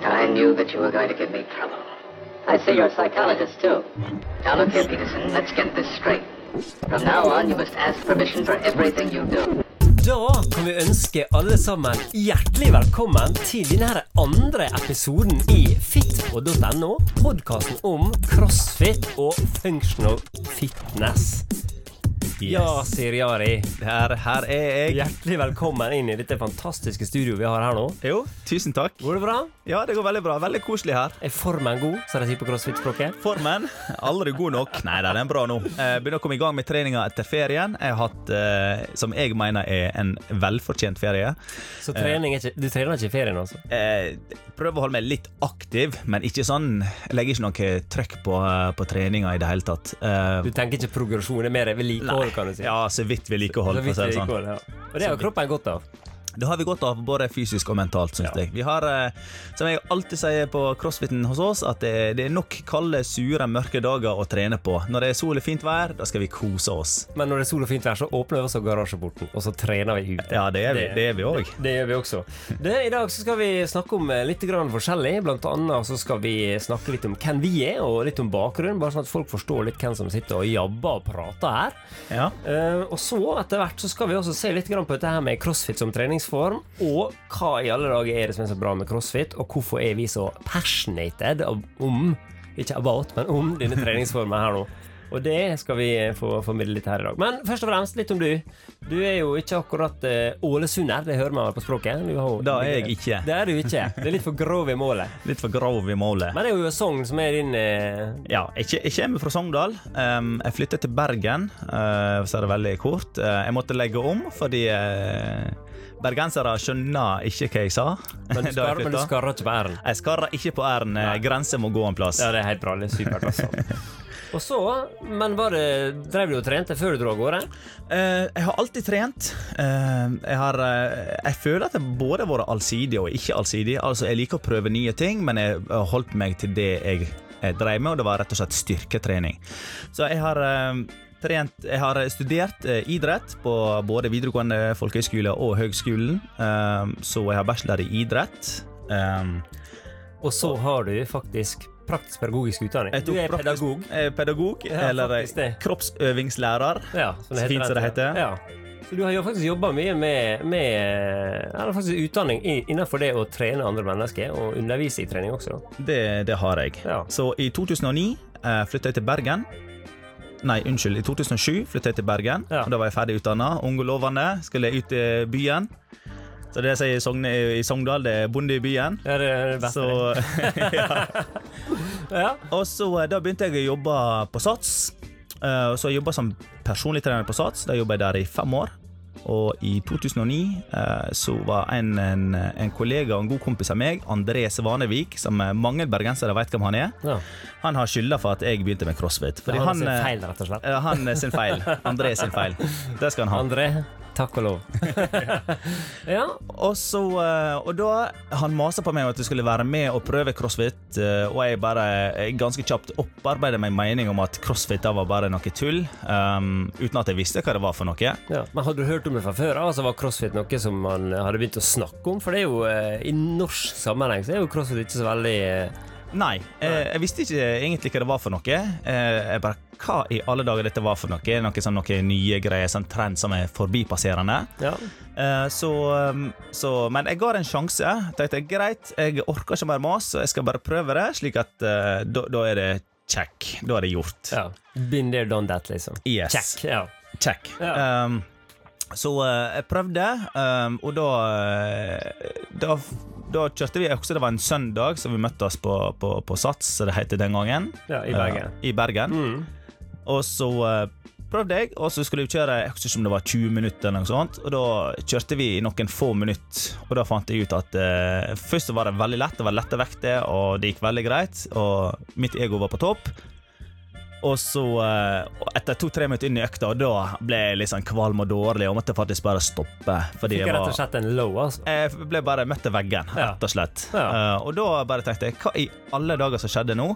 I knew that you were going to give me trouble. I see you're a psychologist, too. Now, look here, Peterson, let's get this straight. From now on, you must ask permission for everything you do. Da kan vi ønske alle sammen hjertelig velkommen til denne andre episoden i fitpod.no. Podkasten om crossfit og functional fitness. Ja, Siriari. Her, her er jeg. Hjertelig velkommen inn i dette fantastiske studioet vi har her nå. Jo, tusen takk. Går det bra? Ja, det går veldig bra. Veldig koselig her. Er formen god, som de sier på crossfit-språket? Formen aldri god nok. Nei den er bra nå. Jeg begynner å komme i gang med treninga etter ferien. Jeg har hatt, eh, som jeg mener er en velfortjent ferie. Så trening er ikke, du trener ikke i ferien, altså? Eh, prøver å holde meg litt aktiv, men ikke sånn Jeg legger ikke noe trøkk på, på treninga i det hele tatt. Eh, Du tenker ikke progresjon, det er mer vedlikehold, kan du si? Ja, så vidt vedlikehold, Så for å si det sånn. ja. Og det har kroppen godt av. Det har vi godt av, både fysisk og mentalt, syns Ja. jeg. Vi har, eh, som jeg alltid sier på crossfiten hos oss, at det, det er nok kalde, sure, mørke dager å trene på. Når det er sol og fint vær, da skal vi kose oss. Men når det er sol og fint vær, så åpner vi også garasjeporten, og så trener vi ute. Ja, det gjør vi, det vi òg. Det gjør vi også. Det, I dag så skal vi snakke om eh, litt grann forskjellig. Blant annet så skal vi snakke litt om hvem vi er, og litt om bakgrunnen. Bare sånn at folk forstår litt hvem som sitter og jabber og prater her. Ja. Uh, og så etter hvert så skal vi også se litt grann på dette her med crossfit som treningsform. Og hva i alle dager er det som er så bra med crossfit, og hvorfor er vi så passionated om Ikke about, men om denne treningsformen her nå. Og det skal vi få formidle litt her i dag. Men først og fremst litt om du. Du er jo ikke akkurat uh, ålesunder, det hører man vel på språket? Har, Da er jeg ikke. Det er du ikke. Det er litt for grov i målet. Litt for grov i målet. Men det er jo Sogn som er din uh... Ja, jeg, jeg kommer fra Sogndal. Um, jeg flyttet til Bergen, uh, så er det veldig kort. Uh, jeg måtte legge om fordi bergensere skjønner ikke hva jeg sa. Men du, skar, skarrer ikke på r-en. Jeg skarrer ikke på r-en. Nei. Må gå en plass. Ja, det er helt bra. Det er supert, altså. Og så, men var det Drev du og trente før du dro av gårde? Eh, jeg har alltid trent. Eh, jeg, har, eh, jeg føler at jeg både har vært allsidig og ikke allsidig. Altså, Jeg liker å prøve nye ting, men jeg har holdt meg til det jeg, jeg drev med, og det var rett og slett styrketrening. Så jeg har eh, trent Jeg har studert eh, idrett på både videregående folkehøyskole og høgskolen, eh, så jeg har bachelor i idrett. Eh, Og så har du faktisk praktisk pedagogisk utdanning. Du er praktisk- pedagog. eh, pedagog Ja, eller kroppsøvingslærer. Ja, som Så fint som det heter. Ja. Så du har jo faktisk jobba mye med, med Eller faktisk utdanning innenfor det å trene andre mennesker, og undervise i trening også. Det, det har jeg. Ja. Så i 2009 eh, flytta jeg til Bergen. Nei, unnskyld. I 2007 flytta jeg til Bergen. Ja. Da var jeg ferdig utdanna. Ung og lovende. Skulle ut i byen. Så det jeg sier i, Sogn, i Sogndal, det er bonde i byen. Ja, det er det. Så, ja. Ja. Og så eh, da begynte jeg å jobbe på Sats. Eh, så jeg jobba som personlig trener på Sats. Da jobba jeg der i fem år. Og i 2009 eh, så var en, en, en kollega og en god kompis av meg, André Svanevik, som mange bergensere vet hvem han er, ja. han har skylda for at jeg begynte med crossfit. Fordi Han har sin feil, rett og slett. eh, han sin feil. André sin feil. Det skal han ha. André, takk og lov. ja. Og så eh, Og da Han masa på meg om at jeg skulle være med og prøve crossfit, eh, og jeg bare ganske kjapt opparbeidet meg mening om at crossfit da var bare noe tull, um, uten at jeg visste hva det var for noe. Ja, men Hadde du hørt om det fra før? Altså Var crossfit noe som man hadde begynt å snakke om? For det er jo eh, i norsk sammenheng så er jo crossfit ikke så veldig Nei, eh, jeg visste ikke egentlig hva det var for noe. Eh, jeg bare, Hva i alle dager dette var for noe? Noe sånn, noen nye greier, sånn trend som er forbipasserende. Ja. Eh, så, um, så, men jeg ga det en sjanse. Tenkte greit, jeg orker ikke mer mas, så jeg skal bare prøve det, slik at eh, da da er det check. Da er det gjort. ja. Been there, done that, liksom. Yes. Check. Ja. Check. Ja. Um, så eh, jeg prøvde, um, og da, eh, da Da kjørte vi også, det var en søndag, så vi møttes på, på, på Sats, som det het den gangen. ja, i Bergen. Uh, I Bergen. Mm. Og så uh, prøvde jeg, og så skulle vi kjøre jeg husker ikke om det var 20 minutter, eller noe sånt, og da kjørte vi i noen få minutter. Og da fant jeg ut at uh, først var det veldig lett, det var lette vekter, og det gikk veldig greit, og mitt ego var på topp. Og så, eh, etter to-tre minutter inn i økta, og da ble jeg litt sånn kvalm og dårlig og måtte faktisk bare stoppe. Fordi Fikk jeg rett og slett en low, altså. jeg ble bare møtt til veggen, rett og slett. Ja. Eh, og da bare tenkte jeg, hva i alle dager som skjedde nå?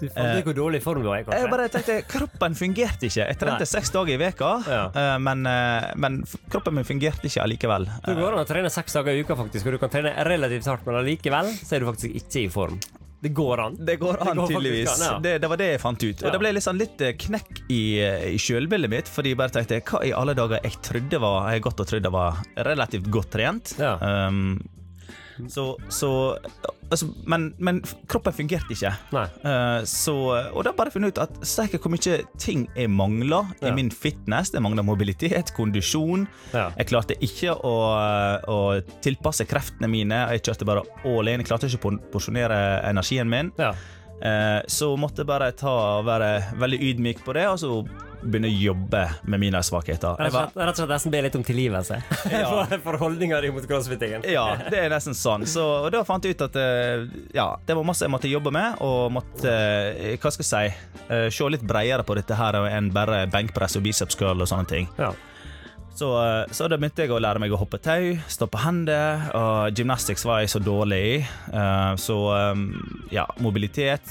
Du fant ut hvor dårlig form du var i, kanskje? Jeg bare tenkte, Kroppen fungerte ikke. Jeg trente Nei. seks dager i veka, Ja. eh, men, eh, men kroppen min fungerte ikke allikevel. Du går an å trene seks dager i uka, faktisk, og du kan trene relativt hardt, men allikevel så er du faktisk ikke i form. Det går an. Det går an, går tydeligvis. an, ja. det, det var det jeg fant ut. Og Ja. det ble liksom litt eh, knekk i, eh, i sjølbildet mitt, fordi jeg bare tenkte hva i alle dager jeg trodde var Jeg godt og trodde var relativt godt trent. Ja. Um, så, så altså, men, men kroppen fungerte ikke. Eh, så, og da bare funnet ut at steike hvor mye ting jeg mangla Ja. i min fitness. Jeg mangla mobilitet, kondisjon. Ja. Jeg klarte ikke å, å tilpasse kreftene mine. Jeg kjørte bare all in. Jeg klarte ikke å porsjonere energien min. Ja. Uh, så måtte jeg bare ta, være veldig ydmyk på det, og så begynne å jobbe med mine svakheter. Rett og slett, nesten be litt om tilgivelse Ja. for, for holdninga di mot crossfittingen. ja, det er nesten sånn. Så, og da fant jeg ut at eh, ja, det var masse jeg måtte jobbe med, og måtte eh, hva skal jeg si, eh, se litt bredere på dette her enn bare benkpress og biceps curl og sånne ting. Ja. Så, eh, så da begynte jeg å lære meg å hoppe tau, stå på hender, og gymnastics var jeg så dårlig i. Eh, Så eh, ja, mobilitet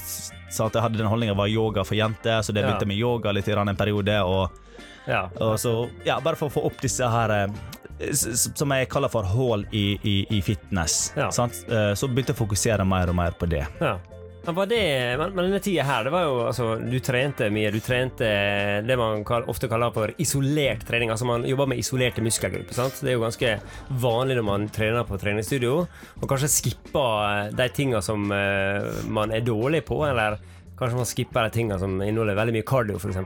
sa at jeg hadde den holdninga var yoga for jenter, så det Ja. begynte med yoga litt i en periode. Og, ja. og så, ja, bare for å få opp disse her som jeg kaller for hull i, i, i fitness. Ja. Sant? Så begynte jeg å fokusere mer og mer på det. Ja. Men, var det, men, men denne tida her, det var jo altså Du trente mye. Du trente det man kall, ofte kaller for isolert trening. Altså man jobber med isolerte muskelgrupper. sant? Det er jo ganske vanlig når man trener på treningsstudio, og kanskje skipper de tinga som uh, man er dårlig på, eller kanskje man skipper de tinga som inneholder veldig mye cardio, f.eks.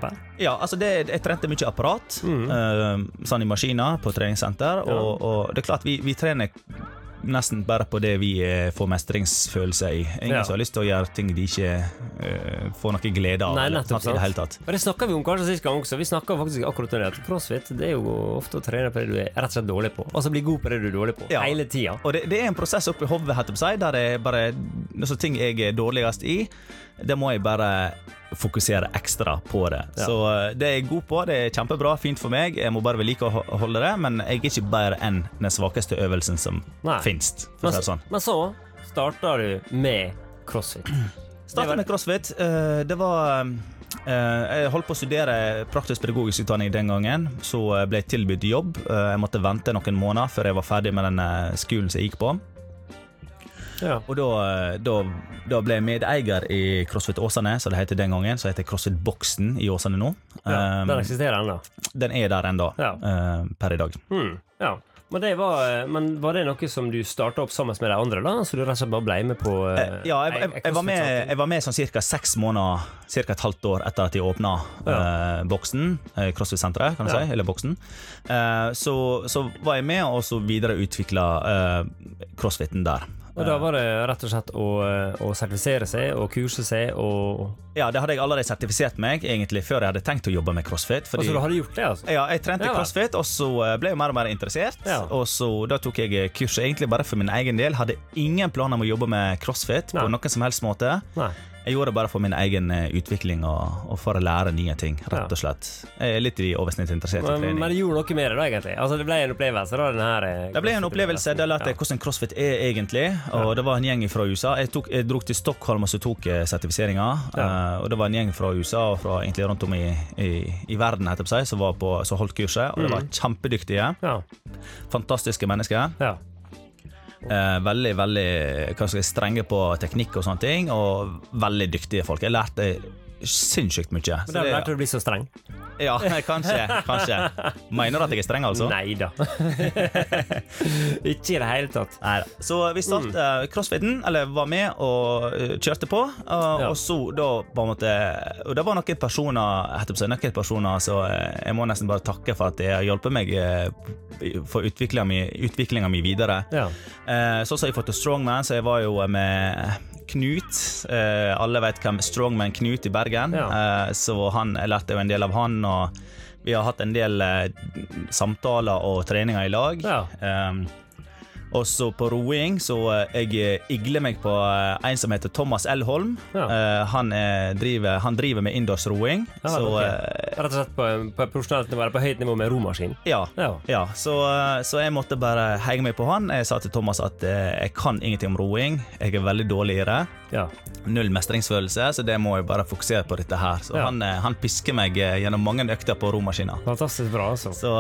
Ja, altså det, jeg trente mye apparat, Mm. uh, sånn i maskiner på treningssenter. Og, og det er klart, vi, vi trener nesten bare på det vi eh, får mestringsfølelse i. Ingen Ja. som har lyst til å gjøre ting de ikke uh, får noe glede av. Nei, eller nettopp, sant, i det hele tatt. Og Det snakka vi om kanskje sist gang også. Vi snakka faktisk akkurat om det at crossfit det er jo ofte å trene på det du er rett og slett dårlig på. Altså bli god på det du er dårlig på. Ja. Hele tida. Og det, det er en prosess oppi hodet, der det er bare altså, ting jeg er dårligst i, det må jeg bare fokusere ekstra på det. Ja. Så eh, det er jeg god på, det er kjempebra, fint for meg. Jeg må bare vedlikeholde det, men jeg er ikke bedre enn den svakeste øvelsen som fins. Men, sånn. men så starta du med crossfit. Starta med crossfit. eh, Det var eh, Jeg holdt på å studere praktisk pedagogisk utdanning den gangen. Så ble jeg tilbudt jobb. Jeg måtte vente noen måneder før jeg var ferdig med den skolen som jeg gikk på. Ja. Og da, eh, da, da ble jeg medeier i CrossFit Åsane, som det heter den gangen. Så heter CrossFit Boksen i Åsane nå. Ja, Um, den eksisterer ennå. den er der ennå, Ja. eh, per i dag. Mm, ja. Men, det var, men var det noe som du starta opp sammen med de andre, da? Så du rett og slett bare ble med på eh, Eh, Ja, jeg, jeg, jeg, var med, jeg var med sånn ca. seks måneder, ca. et halvt år etter at de åpna eh, boksen, eh, CrossFit-senteret, kan du Ja. si, eller boksen. Eh, så, så var jeg med, og så videreutvikla uh, crossfiten der. Og da var det rett og slett å, eh, å sertifisere seg og kurse seg og Ja, det hadde jeg allerede sertifisert meg egentlig før jeg hadde tenkt å jobbe med crossfit. Fordi, Altså du hadde gjort det, altså? ja, jeg trente Ja crossfit, og så eh, ble jeg mer og mer interessert. Ja. Og så Da tok jeg eh, kurset egentlig bare for min egen del. Hadde ingen planer om å jobbe med crossfit Nei. på noen som helst måte. Nei. Jeg gjorde det bare for min egen eh, utvikling og, og for å lære nye ting, rett og slett. Jeg er litt i oversnitt interessert i Men, trening. men det gjorde noe med det, da, egentlig? Altså Det ble en opplevelse? da, den her eh, det ble en opplevelse. Det lærte jeg hvordan crossfit er egentlig. Og det var en gjeng fra USA. Jeg, tok, jeg dro til Stockholm og så tok jeg sertifiseringa. Ja. eh, og det var en gjeng fra USA og fra egentlig rundt om i, i, i verden heter det seg, som, var på, som holdt kurset. Og de var Mhm. kjempedyktige. Ja. Fantastiske mennesker. ja. Eh, veldig veldig hva skal jeg, strenge på teknikk og sånne ting. Og veldig dyktige folk. Jeg lærte sinnssykt mye. Men da lærte du å bli så streng? Ja, kanskje. kanskje. Mener du at jeg er streng, altså? Nei da. Ikke i det hele tatt. Neida. Så vi startet crossfiten, eller var med og eh, kjørte på. Og, Ja. og så da på en måte Og det var noen personer etterpå, noen personer, så eh, jeg må nesten bare takke for at de har hjulpet meg eh, for utviklinga mi, mi videre. Ja. Eh, Så så har jeg fått til Strongman, så jeg var jo med Knut. Eh, alle vet hvem Strongman Knut i Bergen. Ja. Eh, så han, jeg lærte jo en del av han, og vi har hatt en del eh, samtaler og treninger i lag. Ja. Og så på roing så eh, jeg eh, igler meg på eh, en som heter Thomas L. Holm. Ja. Han, driver, han driver med innendørs roing. Ja, så ok. eh, Rett og slett på, på profesjonelt nivå, på høyt nivå med romaskin. ja. Ja. Ja, så, så jeg måtte bare henge meg på han. Jeg sa til Thomas at jeg kan ingenting om roing. Jeg er veldig dårlig i det. ja. Null mestringsfølelse, så det må jeg bare fokusere på dette her. Så han, han pisker meg gjennom mange økter på romaskina. Fantastisk bra, altså. Så,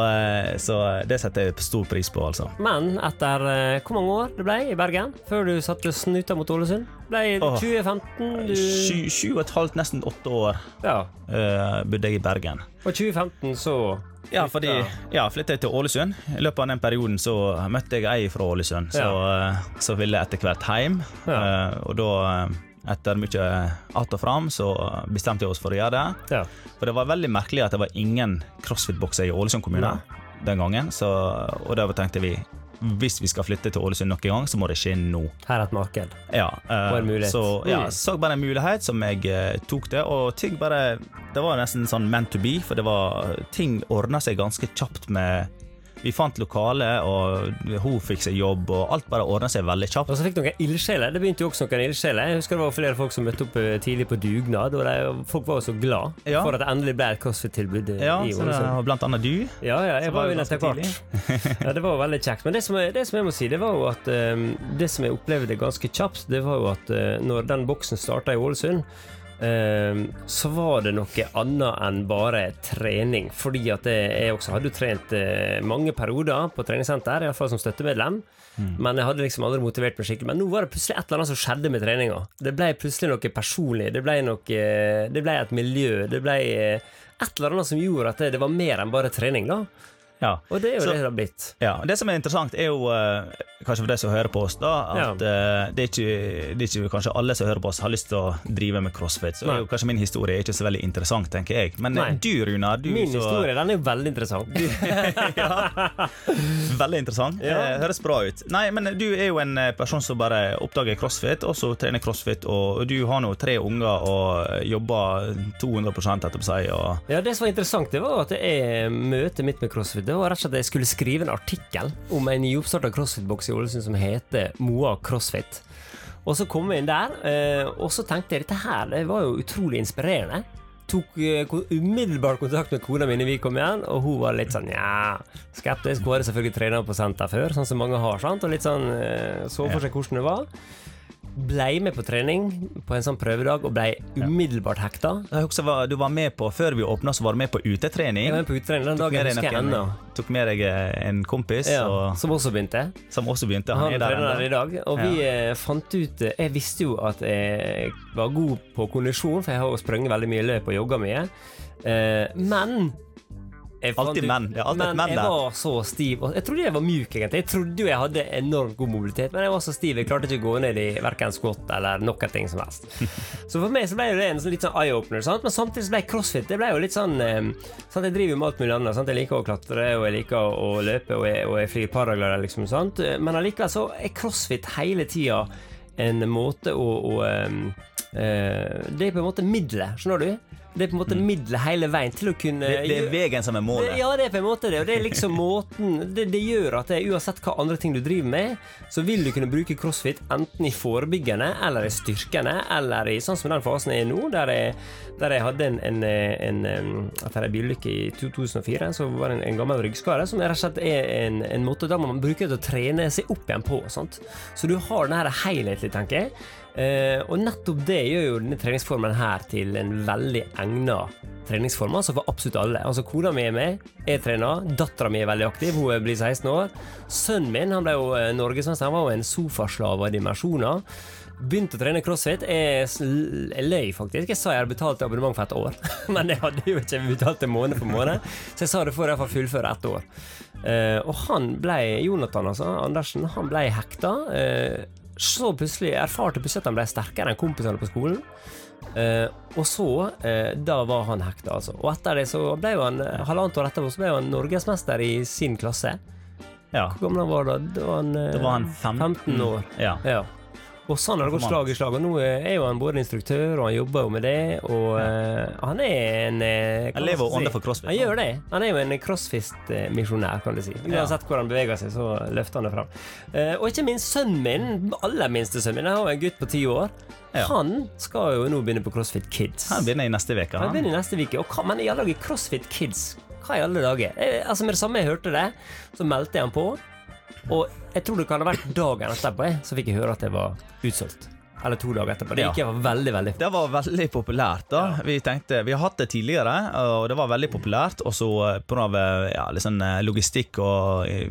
så det setter jeg stor pris på, altså. Men etter hvor mange år det ble i Bergen før du satte snuta mot Ålesund? Ble i Åh. 2015 du Sju, sju og et halvt, nesten åtte år Ja. uh, bodde jeg i Bergen. Og 2015 så Ja, fordi Ja. ja, flytta jeg til Ålesund. I løpet av den perioden så møtte jeg ei fra Ålesund, så, eh, så ville jeg etter hvert hjem. Ja. Uh, og da, eh, etter mye att og fram, så bestemte jeg oss for å gjøre det. Ja. For det var veldig merkelig at det var ingen crossfit-bokser i Ålesund kommune den gangen. Så, og da tenkte vi hvis vi skal flytte til Ålesund noen gang, så må det skje nå. Her er et marked. Ja, eh, Og en mulighet. Så ja, så bare en mulighet som jeg eh, tok det, og ting bare Det var nesten sånn meant to be, for det var ting ordna seg ganske kjapt med Vi fant lokale, og hun fikk seg jobb, og alt bare ordna seg veldig kjapt. Og så fikk noen ildsjeler. Det begynte jo også noen ildsjeler. Jeg husker det var flere folk som møtte opp eh, tidlig på dugnad, og de, folk var jo så glad Ja. for at det endelig ble et CrossFit-tilbud eh, Ja, i Ålesund. var blant annet du. Ja, ja, jeg var jo etter hvert. ja, det var veldig kjekt. Men det som, jeg, det som jeg må si, det var jo at um, Det som jeg opplevde ganske kjapt, det var jo at uh, når den boksen starta i Ålesund, så var det noe annet enn bare trening. Fordi at jeg også hadde trent eh, mange perioder på treningssenter, iallfall som støttemedlem. Men jeg hadde liksom aldri motivert meg skikkelig. Men nå var det plutselig et eller annet som skjedde med treninga. Det ble plutselig noe personlig. Det ble, noe, det ble et miljø. Det ble eh, et eller annet som gjorde at det, det var mer enn bare trening. da Ja. og det er jo Så- det det har blitt. Ja, Det som er interessant, er jo eh, kanskje for de som hører på oss, da at eh, det, er ikke, det er ikke kanskje alle som hører på oss, har lyst til å drive med crossfit. Så jo kanskje min historie er ikke så veldig interessant, tenker jeg. Men eh, Nei. du, Runar, du Min så, historie den er jo veldig interessant. Veldig interessant. Ja. Høres bra ut. Nei, men du er jo en person som bare oppdager crossfit, og så trener crossfit, og du har nå tre unger og jobber 200 etterpå seg, og Ja, Det som var interessant, det var at jeg møtet mitt med CrossFit Det var rett og slett at jeg skulle skrive en artikkel om en nyoppstarta CrossFit-boks i Ålesund som heter Moa CrossFit. Og så kom jeg inn der, eh, og så tenkte jeg dette her det var jo utrolig inspirerende. Tok eh, umiddelbart kontakt med kona mi når vi kom igjen, og hun var litt sånn ja, skeptisk. Hun hadde selvfølgelig trent på senter før, sånn som mange har, sant? og litt sånn eh, så for seg hvordan det var. Blei med på trening på en sånn prøvedag og blei umiddelbart hekta. Var- Du var med på, Før vi åpna, så var du med på utetrening. Jeg var med på utetrening den dagen, husker jeg ennå. Tok med deg eh, en kompis Ja, og, som også begynte. som også begynte. Han Han er der der i dag. Og vi eh, fant ut eh, Jeg visste jo at jeg var god på kondisjon, for jeg har jo sprunget veldig mye løp og jogga mye. Eh, men jeg Alltid menn. Er alltid et menn jeg var så stiv. Jeg trodde jeg var mjuk, egentlig. Jeg trodde jo jeg hadde enormt god mobilitet, men jeg var så stiv. Jeg klarte ikke å gå ned i verken squat eller noe ting som helst. Så for meg så ble det en sånn, litt sånn eye-opener, men samtidig så ble crossfit Det ble jo litt sånn sånn? Jeg driver jo med alt mulig annet. Sant? Jeg liker å klatre, og jeg liker å løpe, og jeg, og jeg flyr paraglider, liksom. Sant? Men allikevel så er crossfit hele tida en måte å, å eh, Det er på en måte middelet, skjønner du? Det er på en måte middelet hele veien til å kunne Det, det er veien som er målet. det- Ja, det er på en måte det. Og det er liksom måten Det, det gjør at det, uansett hva andre ting du driver med, så vil du kunne bruke crossfit enten i forebyggende eller i styrkende, eller i sånn som den fasen er nå, der jeg, der jeg hadde en, en, en, en Etter ei bilulykke i 2004, så var det en, en gammel ryggskade, som rett og slett er en, en måte da man bruker til å trene seg opp igjen på. Sant? Så du har den her helhetlig, tenker jeg. Eh, og nettopp det gjør jo denne treningsformen her til en veldig egna treningsform altså for absolutt alle. Altså Kona mi er med, jeg trener, dattera mi er veldig aktiv, hun blir 16 år. Sønnen min han ble jo eh, norgesmester, han var jo en sofaslave av dimensjoner. Begynte å trene crossfit. Jeg, jeg løy faktisk. Jeg sa jeg hadde betalt abonnement for et år, men jeg hadde jo ikke betalt det måned for måned. Så jeg sa det får jeg iallfall fullføre ett år. Eh, og han ble, Jonathan altså, Andersen, han ble hekta. Eh, så plutselig erfarte plutselig at han ble sterkere enn kompisene på skolen. Eh, og så, eh, da var han hekta, altså. Og etter det så ble han, eh, halvannet år etterpå, så ble han norgesmester i sin klasse. Ja. Hvor gammel han var da? Da var han, eh, Da var han 15. 15 år. Ja. Ja. Og sånn har det gått slag i slag. Og nå er jo han både instruktør, og han jobber jo med det. Og uh, han er en uh, hva Han lever og ånder si? for crossfit, Han gjør det. Han er jo en crossfit-misjonær, kan du si. Uansett hvor han beveger seg, så løfter han det fram. Uh, og ikke minst sønnen min, aller minste sønnen min, jeg har jo en gutt på ti år. Ja. Han skal jo nå begynne på CrossFit Kids. Han begynner i neste uke. Han Han. begynner neste uke. Og hva, men i alle dager, CrossFit Kids, hva i alle dager? Eh, altså Med det samme jeg hørte det, så meldte jeg han på. Og jeg tror det kan ha vært dagen etterpå, jeg, så fikk jeg høre at det var utsolgt. Eller to dager etterpå. Det gikk ja. veldig, veldig fort. Det var veldig populært. da Vi tenkte, vi har hatt det tidligere, og det var veldig populært. Og så pga. Ja, litt sånn, eh, logistikk og eh,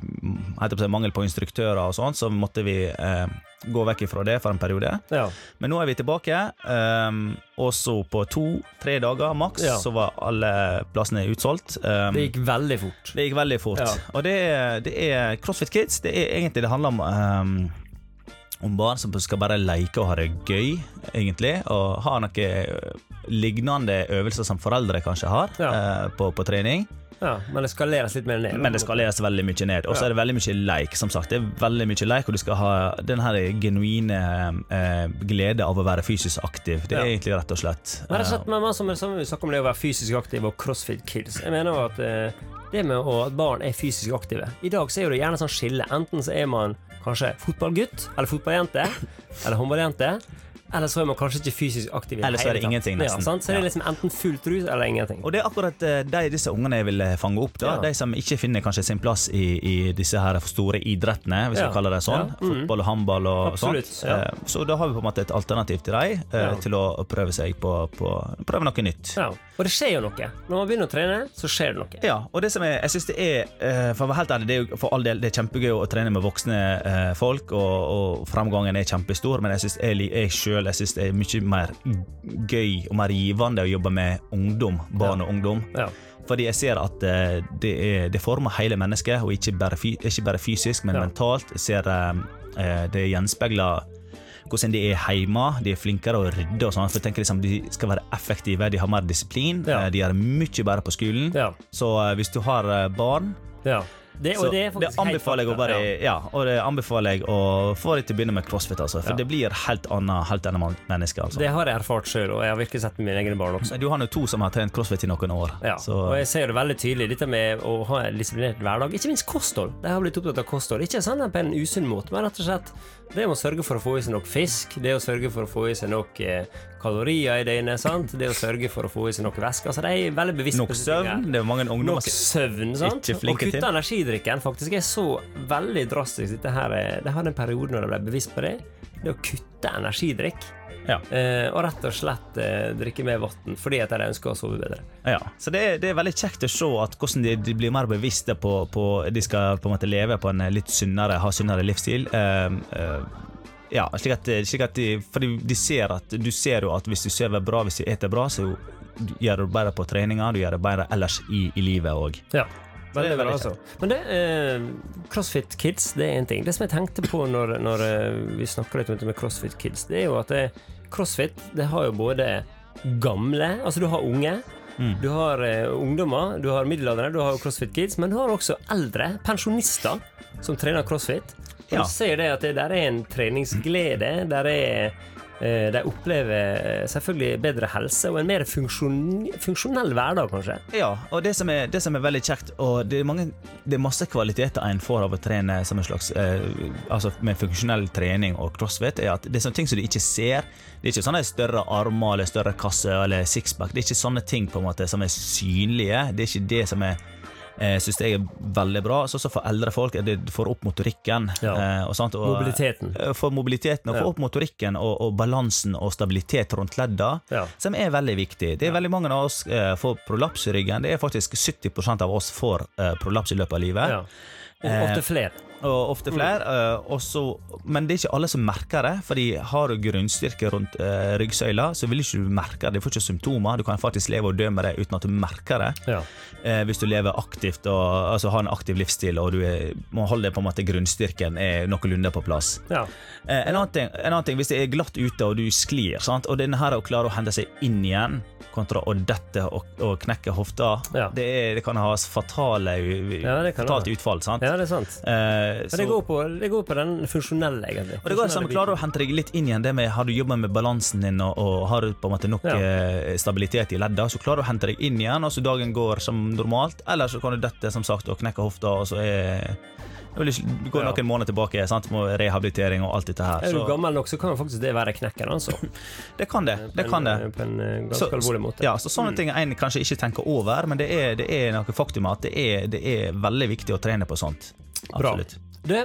heter det på mangel på instruktører og sånt, så måtte vi eh, gå vekk ifra det for en periode. Ja. Men nå er vi tilbake, um, og så på to-tre dager maks Ja. så var alle plassene utsolgt. Um, Det gikk veldig fort. det gikk veldig fort. Ja. Og det, det er CrossFit Kids. Det er egentlig det handler om um, om barn som skal bare leke og ha det gøy, egentlig. Og ha noen lignende øvelser som foreldre kanskje har Ja. eh, på, på trening. Ja, Men det skaleres litt mer ned. Men det skaleres veldig mye ned. Og så Ja. er det veldig mye leik. som sagt Det er veldig mye leik, og du skal ha den her genuine eh, glede av å være fysisk aktiv. Det er Ja. egentlig rett og slett Men rett og slett, men som, som vi snakker om det å være fysisk aktiv og CrossFit Kids Jeg mener jo at eh, det med at barn er fysisk aktive I dag så er det gjerne sånn skille. Enten så er man kanskje fotballgutt eller fotballjente eller håndballjente. Eller så er man kanskje ikke fysisk aktiv. Eller så er det ingenting, nesten. Ja, sant? Så det er liksom enten fullt rus eller ingenting. Og det er akkurat eh, de, disse ungene jeg vil eh, fange opp. da Ja. De som ikke finner kanskje sin plass i, i disse her store idrettene, hvis Ja. vi kaller det sånn. Mm. Fotball og håndball og Absolutt, sånt. Eh, Så da har vi på en måte et alternativ til dem, til å prøve seg på, på Prøve noe nytt. Ja. Og det skjer jo noe. Når man begynner å trene, så skjer det noe. Ja, og det som jeg, jeg synes det er For å være helt ærlig, det er jo for all del Det er kjempegøy å trene med voksne folk, og, og framgangen er kjempestor, men jeg syns jeg, jeg sjøl synes det er mye mer gøy og mer givende å jobbe med ungdom, barn og ungdom. Ja. Fordi jeg ser at eh, det, er, det former hele mennesket, og ikke bare, ikke bare fysisk, men Ja. mentalt. Jeg ser eh, eh, Det gjenspeiler hvordan de er hjemme. De er flinkere å rydde. og sånn, for jeg tenker liksom De skal være effektive, de har mer disiplin. Ja. De gjør mye bedre på skolen. Ja. Så hvis du har barn ja. Det, så det det, anbefaler jeg å bare Ja. og det anbefaler jeg å få deg til å begynne med crossfit, altså. For Ja. det blir helt annet, helt annet menneske, altså. Det har jeg erfart sjøl, og jeg har virkelig sett med mine egne barn også. Du har jo to som har trent crossfit i noen år. Ja, så og jeg ser det veldig tydelig, dette med å ha en disiplinert hverdag. Ikke minst kosthold. De har blitt opptatt av kosthold. Ikke sånn på en usunn måte, men rett og slett det å sørge for å få i seg nok fisk, det å sørge for å få i seg nok eh, kalorier i døgnet, sant? det å sørge for å få i seg nok væske. Altså, de er veldig bevisst nok på søvn. Det er mange ungdommer Nok søvn, sant? ikke Og Å kutte energidrikken faktisk er så veldig drastisk. Dette her, det De hadde en periode når de ble bevisst på det. Det å kutte energidrikk. Ja. Eh, og rett og slett eh, drikke mer vann fordi at de ønsker å sove bedre. Ja, så det, er- det er veldig kjekt å se at hvordan de, de blir mer bevisste på, på De skal på en måte leve på en litt sunnere, ha sunnere livsstil. Eh, eh, ja, slik at, slik at de, fordi de ser at Du ser jo at hvis du sover bra, hvis du eter bra, så gjør du det bedre på treninga, du gjør det bedre ellers i, i livet òg. Ja. det er Veldig veldig altså. Men det, eh, CrossFit Kids, det er en ting. Det som jeg tenkte på når, når eh, vi snakker litt om CrossFit Kids, det er jo at det, CrossFit det har jo både gamle Altså du har unge. Mm. Du har uh, ungdommer, du har middelaldrende, du har CrossFit Kids, men du har også eldre, pensjonister, som trener CrossFit. Ja. du ser det at det der er en treningsglede. Der er de opplever eh, selvfølgelig bedre helse og en mer funksjon, funksjonell hverdag, kanskje. Ja, og det som, er, det som er veldig kjekt, og det er, mange, det er masse kvaliteter en får av å trene som en slags eh, Altså med funksjonell trening og crossfit, er at det er sånne ting som du ikke ser. Det er ikke sånne større armer eller større kasse eller sixpack. Det er ikke sånne ting på en måte som er synlige. Det er ikke det som er eh, synes jeg er veldig bra. Så også for eldre folk det for opp motorikken. Ja. eh, og og, Mobiliteten. eh, For mobiliteten, og Ja. få opp motorikken og, og balansen og stabilitet rundt ledda Ja. som er veldig viktig. Det er veldig mange av oss eh, får prolaps i ryggen. Det er faktisk 70% av oss får eh, prolaps i løpet av livet. Ja. Og ofte flere. Og ofte flere. Mm. og så- men det er ikke alle som merker det. Fordi har du grunnstyrke rundt uh, ryggsøyla, så vil ikke du merke det. Du får ikke symptomer. Du kan faktisk leve og dø med det uten at du merker det. Ja. Uh, hvis du lever aktivt og altså, har en aktiv livsstil og du er, må holde på en måte grunnstyrken er noenlunde på plass. ja. Uh, en, annen ting, en annen ting, hvis det er glatt ute og du sklir, sant? og denne her å klare å hente seg inn igjen kontra å dette og, og knekke hofta, Ja. det, er, det kan ha fatale, fatalt utfall. Sant? Ja, det er sant. Eh, Men så- det går, på, det går på den funksjonelle, egentlig. og det går Funksjonelle Klarer å hente deg litt inn igjen det med Har du jobba med balansen din og, og har du på en måte nok Ja. eh, stabilitet i ledda, så klarer du å hente deg inn igjen, og så dagen går som normalt. Eller så kan du dette som sagt og knekke hofta, og så er Du går Ja. noen måneder tilbake sant, med rehabilitering og alt dette her. Er du gammel nok, så kan faktisk det være knekken, altså. det kan det. Det kan det. På en eh, ganske Så- alvorlig måte. Ja, så Sånne ting en kanskje ikke tenker over, men det er, det er noe faktum at det er, det er veldig viktig å trene på sånt. Bra. Du,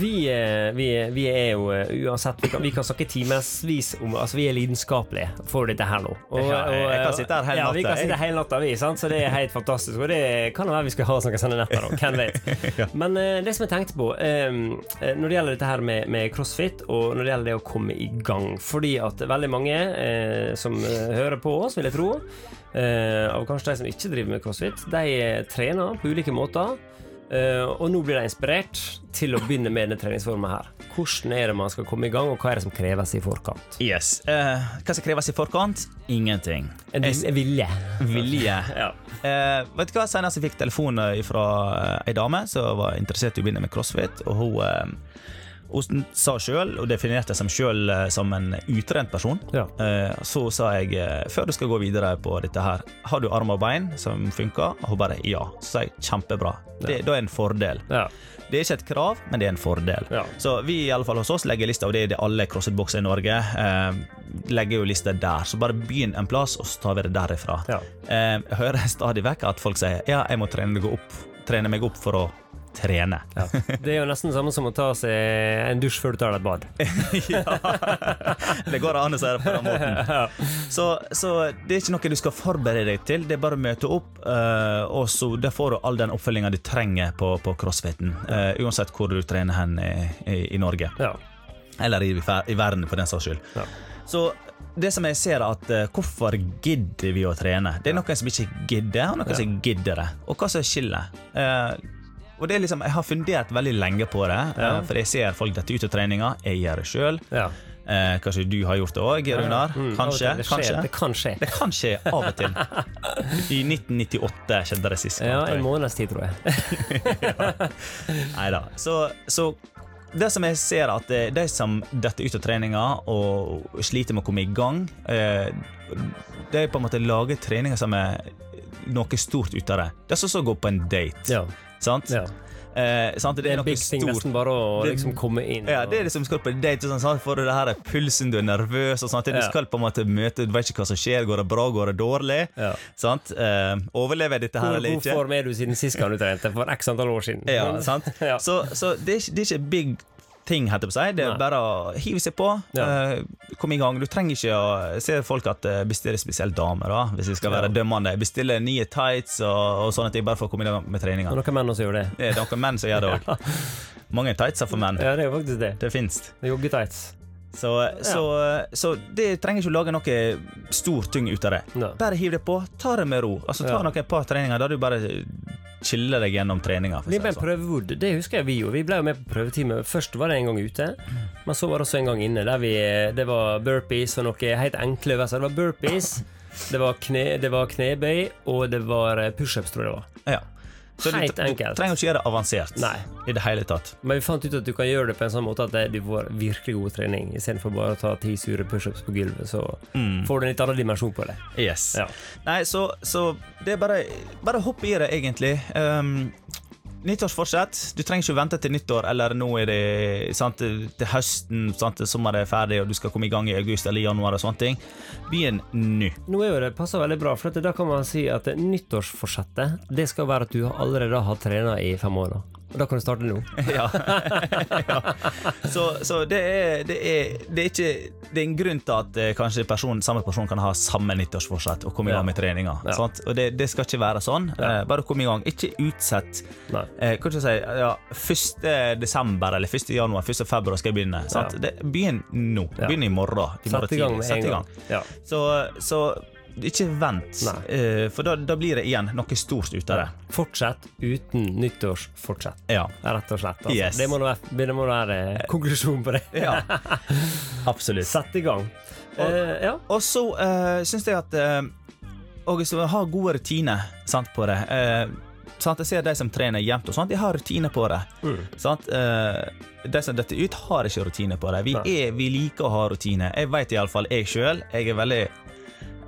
vi, eh, vi, vi er jo eh, uansett Vi kan, vi kan snakke timevis om Altså, vi er lidenskapelige for dette her nå. Og, og, jeg- jeg kan sitte her hele ja, Vi kan sitte hele natta, vi, sant? så det er helt fantastisk. Og det kan være vi skal ha sånne netter, da. Hvem vet. Men eh, det som jeg tenkte på eh, Når det gjelder dette her med, med crossfit, og når det gjelder det å komme i gang Fordi at veldig mange eh, som eh, hører på oss, vil jeg tro, av kanskje de som ikke driver med crossfit, de eh, trener på ulike måter. Eh, og nå blir de inspirert til å begynne med denne treningsformen her. Hvordan er det man skal komme i gang, og hva er det som kreves i forkant? Yes. uh, hva som kreves i forkant? Ingenting. En vilje. Vilje. Ja. uh, vet du hva, Senest jeg fikk telefon fra ei dame som var interessert i å begynne med crossfit. Og hun, eh, hun sa sjøl, og definerte seg sjøl som en utrent person. Ja. Eh, så sa jeg eh, før du skal gå videre på dette her, har du arm og bein som funker? Og hun bare ja. Så sa jeg kjempebra. Det, Da er en fordel. Ja. Det er ikke et krav, men det er en fordel. Ja. Så vi i alle fall hos oss legger lista, og det er det alle crossfit-bokser i Norge. Eh, legger jo lista der. Så bare begynn en plass, og så tar vi det derifra. Ja. Eh, jeg hører stadig vekk at folk sier ja, jeg må trene, meg opp, trene meg opp for å trene. Ja. Det er jo nesten det samme som å ta seg en dusj før du tar deg et bad. ja, Det går an å si det på den måten. Så, så det er ikke noe du skal forberede deg til, det er bare å møte opp, eh, og så der får du all den oppfølginga du trenger på, på crossfiten. eh, uansett hvor du trener hen i, i, i Norge. Ja. Eller i, i verden, for den saks skyld. Ja. Så det som jeg ser at uh, Hvorfor gidder vi å trene? Det er noen som ikke gidder, og noen Ja. som gidder det. Og hva som skiller? Eh, og det er liksom, Jeg har fundert veldig lenge på det, eh, Ja. for jeg ser folk dette ut av treninga. Jeg gjør det sjøl. ja. Eh, kanskje du har gjort det òg, Runar? Mm, Kanskje? Det skjer, kanskje. Det kan skje. Det kan skje av og til. I 1998 skjedde det sist. Ja, en måneds tid, tror jeg. Neida. Så, så det som jeg ser at eh, de som detter ut av treninga og sliter med å komme i gang, eh, de på en måte lager treninger som er noe stort ut av det. Det er som å gå på en date. Ja. Sant? ja. Eh, sant? Det er en noe big thing, stort. nesten bare å liksom komme inn. Ja, det er det som skal på date. Sånn, sant? For det her er pulsen, du er nervøs. og sånt. Du Ja. skal på en måte møte, du vet ikke hva som skjer. Går det bra, går det dårlig? Ja. Sant? Eh, overlever jeg dette her eller ikke? form er du siden sist gang du trente? For x antall år siden. Ja, sant? Ja. Så, så det, er det er ikke big ting, heter det på seg. Det er bare å hive seg på. Ja. eh, komme i gang. Du trenger ikke å ser folk at eh, bestiller spesielt damer, da, hvis vi skal være dømmende. Bestiller nye tights og, og sånne ting bare for å komme i gang med treninga. Og noen menn også gjør det. Det er noen menn som gjør det òg. Mange tightser for menn. Ja, det er faktisk det. Det fins. Joggetights. Så, så, så det trenger ikke å lage noe stor tyng ut av det. Bare hiv det på. Ta det med ro. Altså, ta Ja. et par treninger der du bare chiller deg gjennom treninga. Vi ble sånn. det husker jeg vi jo. Vi ble jo med på prøvetime. Først var det en gang ute, men så var det også en gang inne. Der vi, det var burpees og noe helt enkle øvelser. Det var burpees, det var, kne, det var knebøy, og det var eh, pushups, tror jeg det var. Ja. Så du, Helt du trenger ikke gjøre det avansert Nei. i det hele tatt. Men vi fant ut at du kan gjøre det på en sånn måte at du får virkelig god trening, istedenfor bare å ta ti sure pushups på gulvet. Så får du en litt annen dimensjon på det. Yes. Ja. Nei, så, så det er bare Bare hopp i det, egentlig. Um, Nyttårsforsett. Du trenger ikke vente til nyttår, eller nå er det sant, til høsten, sant, sommeren er ferdig, og du skal komme i gang i august eller januar og sånne ting. Begynn nå. Nå er jo det passer veldig bra, for da kan man si at nyttårsforsettet Det skal være at du allerede har trena i fem måneder. Og da kan du starte nå. ja. ja. Så, så det, er, det, er, det er ikke Det er en grunn til at eh, kanskje person, samme person kan ha samme nyttårsforsett og komme i gang med treninga. Ja. Og det, det skal ikke være sånn. Ja. Eh, bare kom i gang. Ikke utsett. Eh, kan skal si, ja, 1. desember eller 1. januar 1. februar skal jeg begynne. Sant? Begynn nå. Begynn i morgen. I morgen Sett i gang med en gang. Ja. Så, så ikke vent, eh, for da, da blir det igjen noe stort ut av det. Fortsett uten nyttårsfortsett. Ja. Rett og slett. Altså. Yes. Det må være, være eh, konklusjonen på det. ja. Absolutt. Sett i gang. Eh, ja. Og så uh, syns jeg at uh, Og så ha gode rutiner sant, på det. Eh, Sant? Jeg ser de som trener jevnt, og sånt, de har rutiner på det. Sant? Eh, de som detter ut, har ikke rutiner på det. Vi, er, vi liker å ha rutiner. Jeg vet iallfall jeg sjøl. Jeg er veldig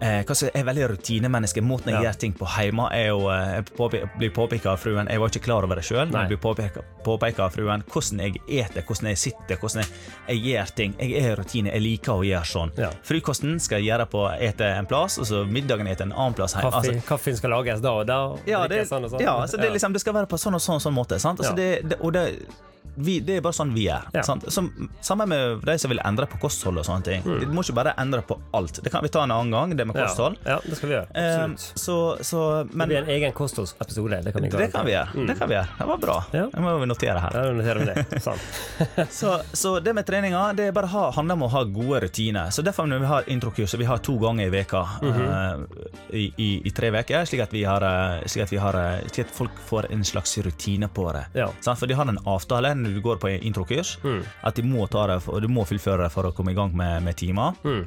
Eh, jeg, er veldig rutinemenneske. Måten jeg Ja. gjør ting på hjemme, er jo eh, påpe, blir påpeka av fruen Jeg var ikke klar over det sjøl, men blir påpeka, av fruen hvordan jeg eter, hvordan jeg sitter, hvordan jeg, jeg gjør ting. Jeg er rutine. Jeg liker å gjøre sånn. Ja. Frokosten skal jeg gjøre på ete en plass, og så middagen ete en annen plass. hjemme. Kaffe, Altså, Kaffen skal lages da og da. ja, det, sånn og sånn. ja altså det, liksom, det skal være på sånn og sånn, sånn måte. Sant? Altså det, det, og det, vi, det er bare sånn vi er. Ja. Sant? Som, sammen med de som vil endre på kosthold og sånne ting. Du må ikke bare endre på alt. Det kan vi ta en annen gang, det med kosthold. Ja, det skal vi gjøre. Eh, Absolutt. så, så, men det blir en egen kostholdsepisode. Det kan vi det kan vi gjøre. Det kan vi gjøre. Det var bra. Ja. Det må vi notere her. Ja, noterer vi det. Så, så det med treninga det er bare ha, handler om å ha gode rutiner. Så Derfor når vi har introkurs, vi har to ganger i veka mm -hmm. uh, i, i, i tre uker, slik at vi har, eh, slik at vi har eh, slik at folk får en slags rutine på det. Ja. Sant? For de har en avtale når du går på introkurs, Mm. at de må ta det, og du må fullføre det for å komme i gang med, med timer. Mm.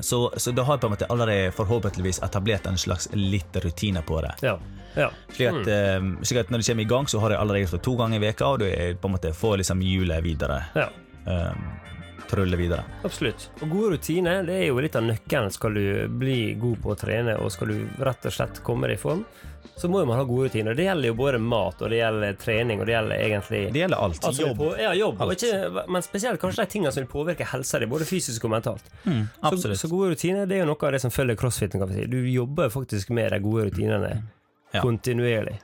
Så, så da har jeg på en måte allerede forhåpentligvis etablert en slags litt rutine på det. Ja. ja. Slik at, eh, slik at når du kommer i gang, så har jeg allerede gjort det to ganger i veka, og du er på en måte får liksom hjulet videre. ja. Um, Trulle videre. Absolutt. Og gode rutiner det er jo litt av nøkkelen. Skal du bli god på å trene og skal du rett og slett komme deg i form, så må jo man ha gode rutiner. Det gjelder jo både mat, og det gjelder trening, og det gjelder egentlig Det gjelder alt. Altså, Jobb. På, ja, jobb. Alt. ikke, men spesielt kanskje de tingene som vil påvirke helsa di, både fysisk og mentalt. Mm, Så, så gode rutiner det er jo noe av det som følger crossfiten. kan vi si. Du jobber jo faktisk med de gode rutinene Ja. kontinuerlig.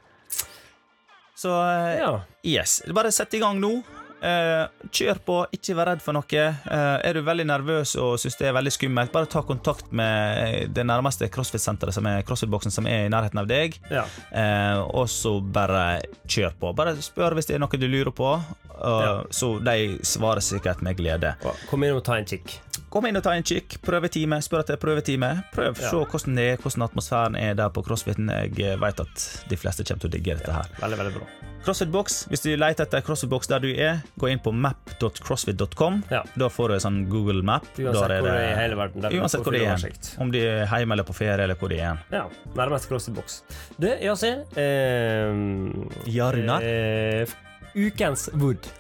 Så eh, Ja. yes, bare sett i gang nå. Eh, kjør på, ikke vær redd for noe. Eh, er du veldig nervøs og syns det er veldig skummelt, bare ta kontakt med det nærmeste crossfit-senteret, som er crossfit-boksen som er i nærheten av deg. ja. Eh, og så bare kjør på. Bare spør hvis det er noe du lurer på, Ja. så de svarer sikkert med glede. Kom inn og ta en kikk. Kom inn og ta en kikk. Prøvetime. Spør etter prøvetime. Prøv, Ja. se hvordan det er, hvordan atmosfæren er der på crossfiten. Jeg vet at de fleste kommer til å digge dette her. Veldig, veldig bra. CrossFit Box, hvis du leter etter CrossFit Box der du er, gå inn på map.crossfit.com. Ja. Da får du en sånn Google Map. Uansett Der hvor det er i hele verden. Uansett hvor det er. oversikt. Om de er hjemme eller på ferie eller hvor de er. Ja. Nærmest CrossFit-boks. Du, Yasin. Eh, Jarinar. Eh, ukens wood.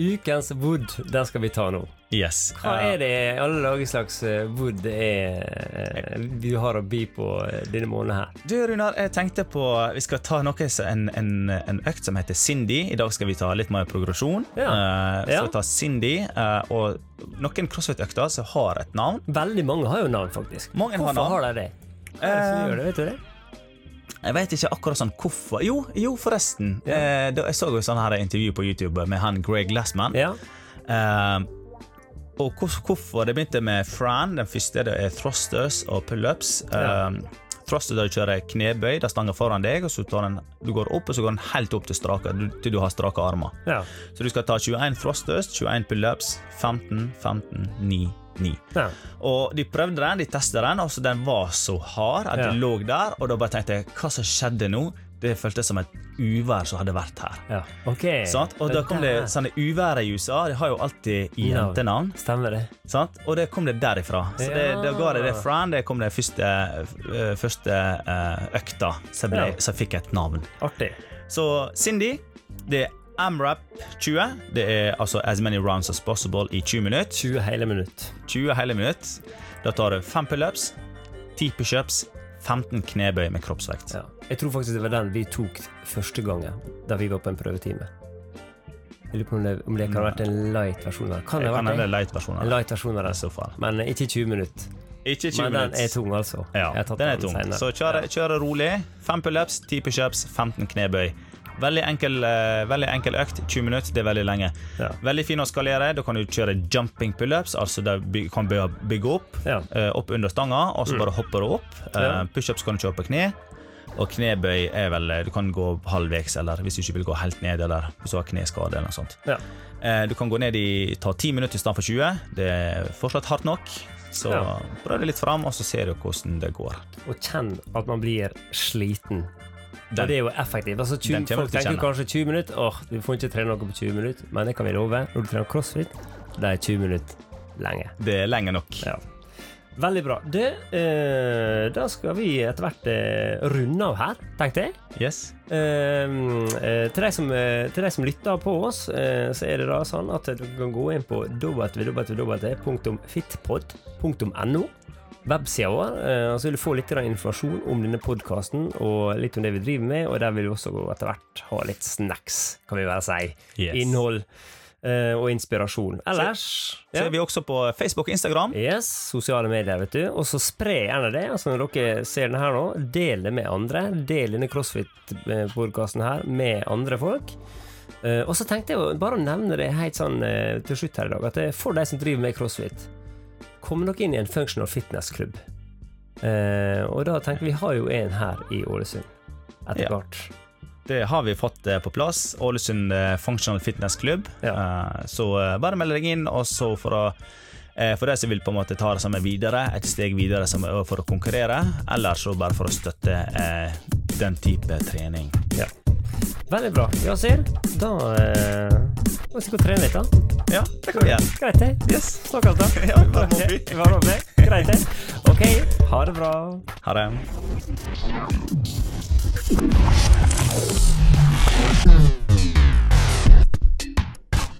Ukens wood, den skal vi ta nå. Yes. Hva er det i alle dager slags eh, wood er eh, du har å by på eh, denne måneden her? Du, Runar, jeg tenkte på Vi skal ta noe, en, en, en økt som heter Cindy. I dag skal vi ta litt mer progresjon. Ja. Uh, så Ja. vi tar Cindy, uh, og noen crossfit-økter som har et navn. Veldig mange har jo navn, faktisk. Mange har Hvorfor navn. har de det? Hva er det som Eh, gjør det, vet du det? Jeg vet ikke akkurat sånn hvorfor. Jo, jo forresten. Eh, da, jeg så jo sånn her intervju på YouTube med han Greg Glassman. Ja. Eh, og hvor, hvorfor det begynte med Fran. Den første det er thrusters og pullups. Ja. Uh, thruster der du kjører knebøy, der stanger foran deg, og så tar den, du går opp og så går den helt opp til, strake, til du har strake armer. Ja. Så du skal ta 21 thrusters, 21 pullups, 15, 15, 9, 9. ja. Og de prøvde den, de testet den, og så den var så hard at Ja. den lå der. Og da bare tenkte jeg hva som skjedde nå? Det føltes som et uvær som hadde vært her. ja. OK. Sånn? Og da kom det sånne uvær i USA. De har jo alltid Navn. No. Stemmer det. Sånn? Og det kom det derifra. Så det, Ja. da ga det det Fran. Det kom det første, eh, første eh, økta som, ble, som fikk et navn. Artig. Så Cindy, det er AMRAP 20. Det er altså as many rounds as possible i 20 minutter. 20 hele minutt. 20 hele minutt. Da tar du 5 pullups, 10 pushups, 15 knebøy med kroppsvekt. Ja. Jeg tror faktisk det var den vi tok første gangen da vi var på en prøvetime. Jeg lurer på om det, om det kan ha vært en light versjon av det. Kan det ha vært. En light versjon av I det. så fall. Men ikke 20 minutter. Ikke 20 Men den er tung, altså. Ja, den er den tung. senere. Så kjøre, kjøre rolig. 5 pullups, 10 pushups, 15 knebøy. Veldig enkel, uh, veldig enkel økt. 20 minutter, det er veldig lenge. Ja. Veldig fin å skalere. Da kan du kjøre jumping pullups, altså der du kan bygge, opp. Ja. uh, opp under stanga, og så bare hopper du opp. Uh. Pushups kan du kjøre på kne. Og knebøy er vel Du kan gå halvveis, eller hvis du ikke vil gå helt ned, eller hvis du har kneskade eller noe sånt. Ja. Du kan gå ned i ta 10 minutter i stedet for 20. Det er fortsatt hardt nok. Så Ja. prøv det litt fram, og så ser du hvordan det går. Og kjenn at man blir sliten. Den- og det er jo effektivt. Altså, 20, folk tenker kanskje 20 minutter. Åh, du får ikke trene noe på 20 minutter. Men det kan vi love. Når du trener crossfit, det er 20 minutter lenge. Det er lenge nok. Ja. Veldig bra. Du, eh, da skal vi etter hvert eh, runde av her, tenkte jeg. Yes. Eh, eh, til, de som, eh, til de som lytter på oss, eh, så er det da sånn at du kan gå inn på www.fitpod.no, websida vår, eh, så vil du få litt informasjon om denne podkasten og litt om det vi driver med, og der vil vi også etter hvert ha litt snacks, kan vi bare si. Yes. Innhold eh, og inspirasjon. Ellers Så er vi også på Facebook og Instagram. Yes, sosiale medier, vet du. Og så spre gjerne det. Altså Når dere ser den her nå, del det med andre. Del denne CrossFit-podkasten her med andre folk. Eh, og så tenkte jeg bare å nevne det helt sånn til slutt her i dag, at det er for de som driver med crossfit, kom dere inn i en functional fitness-klubb. Eh, og da tenker vi har jo en her i Ålesund etter Ja. hvert. Det har vi fått eh, på plass. Ålesund eh, Functional Fitness Club. Ja. Eh, Så eh, bare meld deg inn, og så for å eh, for de som vil på en måte ta det samme videre, et steg videre som er for å konkurrere, eller så bare for å støtte eh, den type trening. Ja. Veldig bra. Jasir, da eh, må vi sikkert trene litt, da. Ja, det kan vi gjøre. Greit, det. Yes. Snakkes, da. Ja, vi varmer opp. Vi varmer opp, vi. Greit, det. OK, ha det bra. Ha det. Mm.